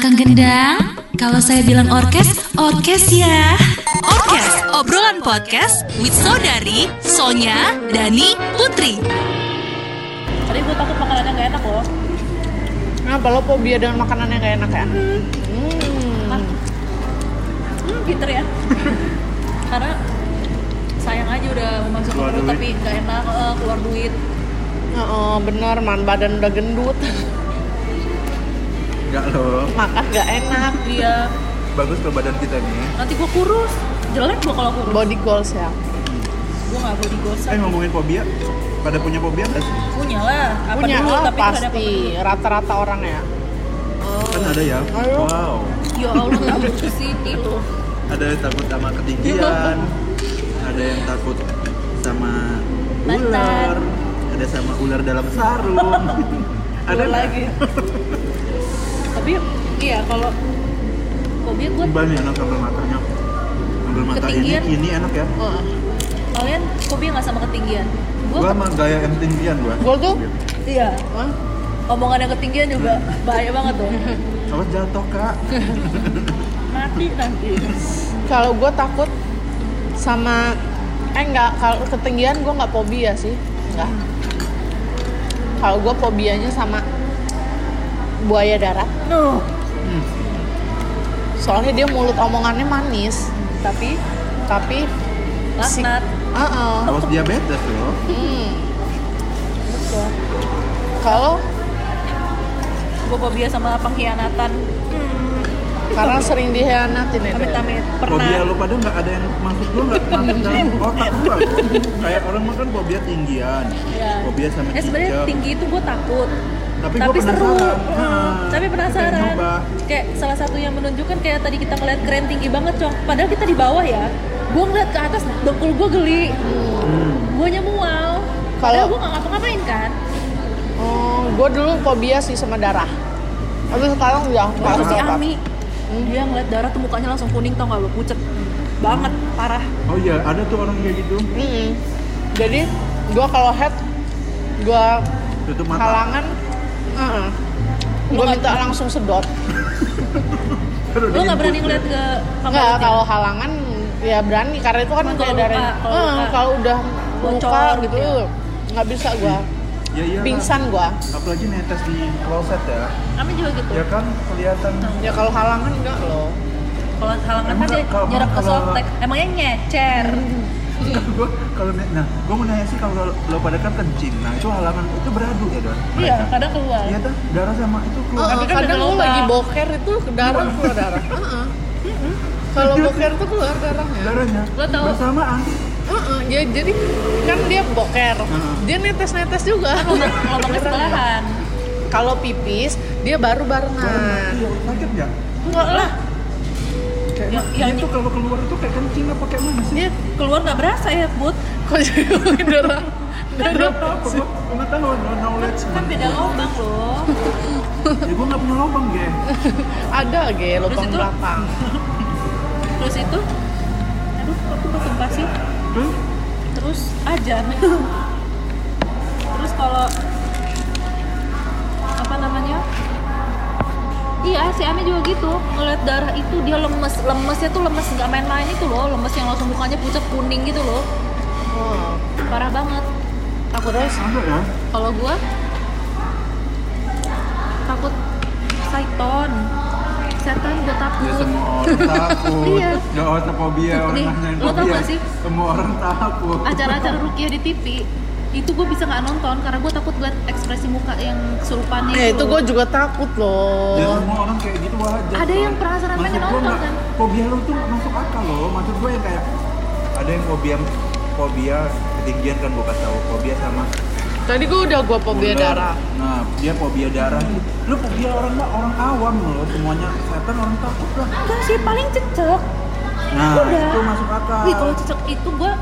Akang Gendang, kalau saya bilang orkes, orkes ya. Orkes, obrolan podcast with Saudari, Sonya, Dani, Putri. Tadi gue takut makanannya gak enak loh. Kenapa lo fobia dengan makanan yang gak enak ya? Hmm. Hmm, pinter ya. Karena sayang aja udah masuk ke perut tapi gak enak eh, keluar duit. Oh, bener, man badan udah gendut, Enggak loh, makan gak enak. Iya. bagus ke badan kita nih. Nanti gue kurus. Jelek gue kalau kurus. Body goals ya. Gue gak body goals. Eh ngomongin fobia, pada punya fobia nggak sih? Punya lah. Apa Punya dulu lah tapi nggak pasti, rata-rata orang ya. Kan ada ya. Ayo. Wow. Ya Allah takut ke sini loh. Ada yang takut sama ketinggian, ada yang takut sama ular, ada sama ular dalam sarung. ada nggak? lagi. tapi iya kalau fobia gue Mbak nih enak sambal matanya. Sambal mata ini, Ketinggian. ini enak ya. Heeh. kalian fobia nggak sama ketinggian? Gue Gua mah gaya yang tinggian gua. Gua tuh iya. Hah? Omongan yang ketinggian juga bahaya banget tuh. Awas jatuh kak. Mati nanti. kalau gue takut sama eh enggak kalau ketinggian gue nggak fobia sih enggak kalau gue fobianya sama buaya darat Nuh. Hmm. soalnya dia mulut omongannya manis Tapi tapi laknat. Heeh. Awas diabetes loh. Hmm. Betul. Kalau Gue fobia sama pengkhianatan. Hmm. karena sering dihianatin ya. Amit amit. Pernah. Fobia lu pada nggak ada yang masuk gua nggak masuk dalam otak gua. Kayak orang makan fobia tinggian, Iya. fobia sama Eh sebenarnya tinggi itu gue takut. Tapi, Tapi, gua seru. penasaran. Hmm, Nah, tapi penasaran. Kayak salah satu yang menunjukkan kayak tadi kita ngeliat keren tinggi banget, Cong. Padahal kita di bawah ya. Gue ngeliat ke atas, dengkul gue geli. Hmm. Guanya mual. Kalau- gue gak ngapa-ngapain kan. Oh, gue dulu fobia sih sama darah. Tapi sekarang nggak Waktu si. Ami, dia ngeliat darah tuh mukanya langsung kuning tau gak lo, pucet banget, parah. Oh iya, ada tuh orang kayak gitu. Mm-mm. Jadi gue kalau head gue Tutup mata. halangan, Lu gue nggak- minta langsung sedot. Aduh, Lo gak berani ngeliat ke Enggak, kamarnya? kalau halangan ya berani karena itu kan kayak kalau darah. luka, kalau Eh, udah Bocor luka gitu gitu, ya. nggak bisa gue. Ya iya. Pingsan gue. Apalagi netes di kloset ya. Ami juga gitu. Ya kan kelihatan. Ya kalau halangan enggak loh. Kalau halangan kan dia nyerap ke softtek. Emangnya nyecer. Kalau gua kalau nah, gua mau nanya sih kalau lo pada kan kencing. Nah, itu halangan itu beradu ya, Don? Iya, kadang keluar. Iya tuh, darah sama itu keluar. Heeh, Tapi kan kadang lubang. lagi boker itu ke darah keluar darah. Heeh. Kalau boker tuh keluar darahnya. Darahnya Lo tahu- bersamaan. Heeh, ya jadi kan dia boker. Heeh. Dia netes-netes juga. Lubangnya sebelahan. Kalau pipis dia baru barengan. Iya, sakit nggak? Enggak lah. Kayak Yang- dia yang- itu kalau keluar itu kayak kencing apa kayak mana sih? Dia keluar nggak berasa ya, Bud. Kok jadi darah? Darah. Apa? Gua pengetahuan, no knowledge. Kan beda lubang loh. Ya gua nggak punya lubang, ge. Ada ge lubang itu? belakang. Terus itu, aduh, aku mau sumpah sih. Terus Terus ajan. Terus kalau apa namanya? Iya, si Ami juga gitu. Ngeliat darah itu dia lemes, lemesnya tuh lemes nggak main-main itu loh, lemes yang langsung mukanya pucat kuning gitu loh. Oh. Parah banget. Aku terus ada ya? Kalau gua takut Saiton. Setan Ya takut. semua orang takut. Iya. Gak usah fobia orang Nih, nanyain lo tau fobia. gak sih? Semua orang takut. Acara-acara rukiah di TV itu gue bisa nggak nonton karena gue takut liat ekspresi muka yang kesurupannya Ya itu gue juga takut loh. Ya semua orang kayak gitu wajar. Ada yang penasaran Maksud pengen nonton, nggak- kan? Fobia lu tuh masuk akal loh. Maksud gue yang kayak ada yang fobia fobia ketinggian kan gue kasih tahu fobia sama Tadi gue udah gue fobia ular. darah. Nah, dia fobia darah. Lu fobia orang mah orang awam loh. Semuanya setan orang takut lah. enggak sih paling cecek Nah, Udah. itu masuk akal. Wih kalau cecek itu gue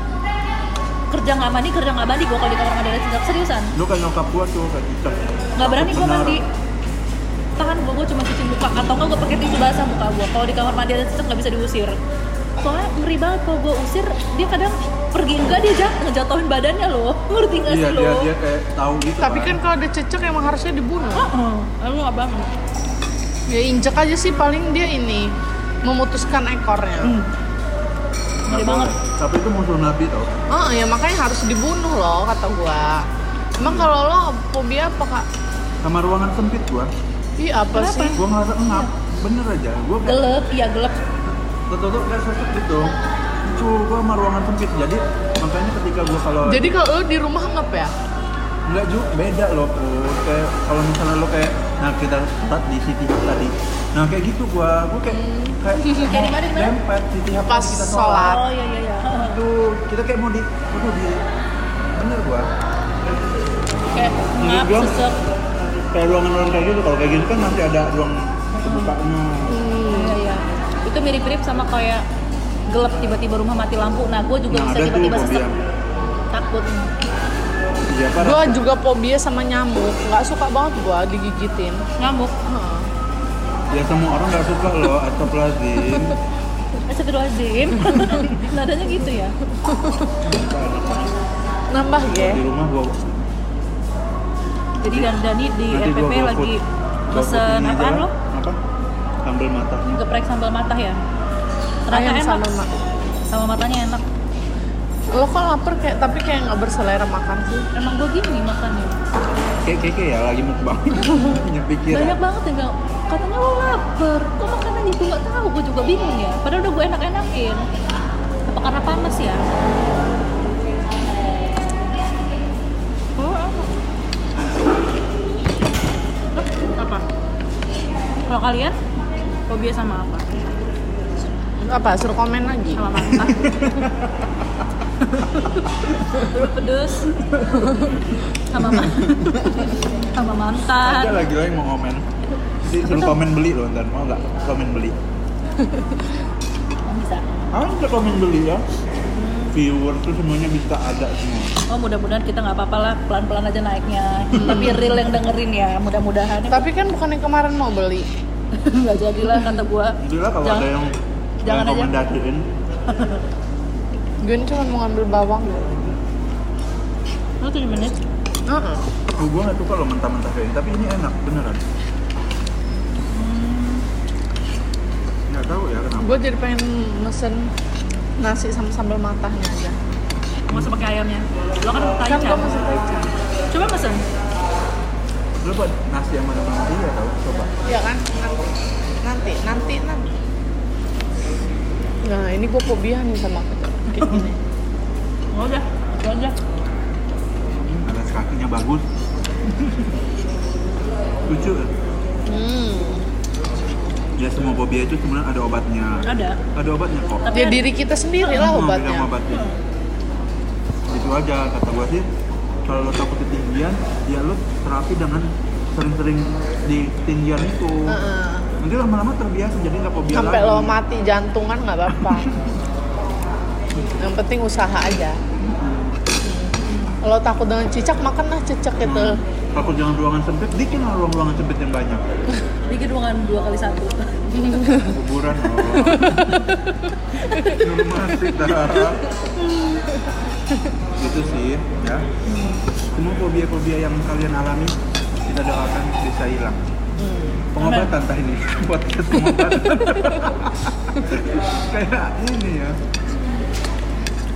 kerja nggak mandi kerja nggak mandi gue kalau di kamar mandi ada cecek seriusan Lu kayak nyokap gua tuh kayak cicak. nggak berani gue mandi tangan gue gue cuma cuci muka atau nggak gue pakai tisu basah muka gue kalau di kamar mandi ada cecek nggak bisa diusir soalnya ngeri banget kalau gue usir dia kadang pergi enggak dia jat ngejatuhin badannya loh ngerti nggak Iya, sih dia lo dia kayak tahu gitu. Tapi kan kalau ada cecek emang harusnya dibunuh. Heeh, lu nggak banget Ya injek aja sih paling dia ini memutuskan ekornya. Hmm. Ngeri banget. Tapi itu musuh nabi tau. Oh ya makanya harus dibunuh loh kata gua. Emang kalau lo fobia apa kak? Sama ruangan sempit gua. Ih apa Kenapa? sih? Gua ngerasa ngap. Bener aja. Gua kayak Gelap, iya gelap. tertutup kayak sesek gitu. Cu, gua sama ruangan sempit. Jadi makanya ketika gua kalau Jadi kalau lo di rumah ngep ya? Enggak juga beda loh Put. kayak kalau misalnya lo kayak nah kita start di City Hub tadi nah kayak gitu gua gua kayak kayak Kayak di mana, di mana? dempet City Hub Pas kita sholat. Oh iya iya iya. Aduh, kita kayak mau di aduh di bener gua Kayak ngap, gua- sesek. kayak ruangan-ruangan kayak gitu kalau kayak gini kan masih ada ruang kebukanya Iya iya. Itu mirip-mirip sama kayak gelap tiba-tiba rumah mati lampu. Nah, gue juga Nah, bisa tiba-tiba sesek. Takut. iya Gua juga fobia sama nyamuk. Nggak suka banget gua digigitin. Nyamuk. Heeh. Ya semua orang nggak suka loh atau pelazim Astagfirullahaladzim. Nadanya gitu ya. Nambah ya? di rumah gua Jadi dan Dani di nanti RPP lagi pesen apaan aja. lo? apa sambal matanya Geprek sambal matah ya? Ayam enak. sama matanya enak. Lo kok lapar kayak tapi kayak nggak berselera makan sih. Emang gue gini makannya. kayak kayak kayak ya lagi mukbang punya pikiran Banyak banget yang bilang, katanya lo lapar. Kok makanannya gue gak tahu, gue juga bingung ya. Padahal udah gue enak-enakin. Apa karena panas ya? Oh, apa? Kalau kalian, fobia sama apa? Apa? Suruh komen lagi. Sama mantan. Pedes. sama ma- sama mantan. ada lagi lagi mau komen Jadi suruh komen beli loh ntar mau nggak komen beli Bisa. ada komen beli ya viewer tuh semuanya bisa ada semua Oh mudah-mudahan kita nggak apa-apa lah pelan-pelan aja naiknya. Tapi real yang dengerin ya mudah-mudahan. Tapi kan bukan yang kemarin mau beli. nggak jadilah kata gua. Jadilah kalau Jangan- ada yang jangan yang aja. rekomendasiin Gue ini cuma mau ngambil bawang. Lu 7 menit. Heeh. oh, gue nggak suka loh mentah-mentah kayak ini tapi ini enak beneran nggak tahu ya kenapa Gue jadi pengen mesen nasi sama sambal matahnya aja. Nggak usah pakai ayamnya. Lo kan Kan taichan. gue mesen taichan. Coba pesen. lu buat nasi yang mana mana dia tahu coba Iya kan? Nanti, nanti, nanti. Nah ini gue fobia nih sama. Oh, udah, itu aja. Hmm, alas kakinya bagus lucu ya? Hmm. ya semua fobia itu sebenarnya ada obatnya Ada. ada obatnya kok Tapi Ya ada- diri kita sendiri lah Hmm, obatnya. bilang obatnya itu aja kata gua sih kalau lo takut ketinggian ya lo terapi dengan sering-sering di ketinggian itu Heeh. nanti lama-lama terbiasa jadi nggak fobia Sampai lagi lo mati jantungan nggak apa-apa. Yang penting usaha aja. Kalau takut dengan cicak makanlah cicak gitu. takut jangan ruangan sempit bikin lah ruang-ruangan sempit yang banyak Bikin ruangan dua kali satu. kuburan oh. gitu sih ya semua fobia-fobia yang kalian alami kita doakan bisa hilang pengobatan tah ini podcast pengobatan kayak ini ya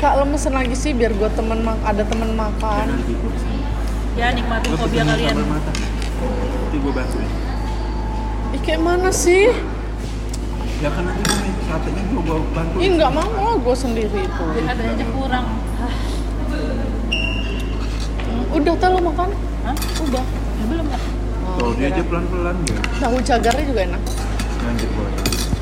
Kak lo mesen lagi sih biar gue temen mak ada temen makan. Ya nikmatin pesen kalian. nanti gue bantuin Ih kayak mana sih? ya kan nanti gue satenya gue gue bantuin Ih nggak mau lah gue sendiri itu. Ada aja kurang. Hah? Udah tau lo makan? Hah? Udah. Ya belum lah. Oh, Tuh, dia aja pelan-pelan ya Tahu cagarnya juga enak. lanjut gue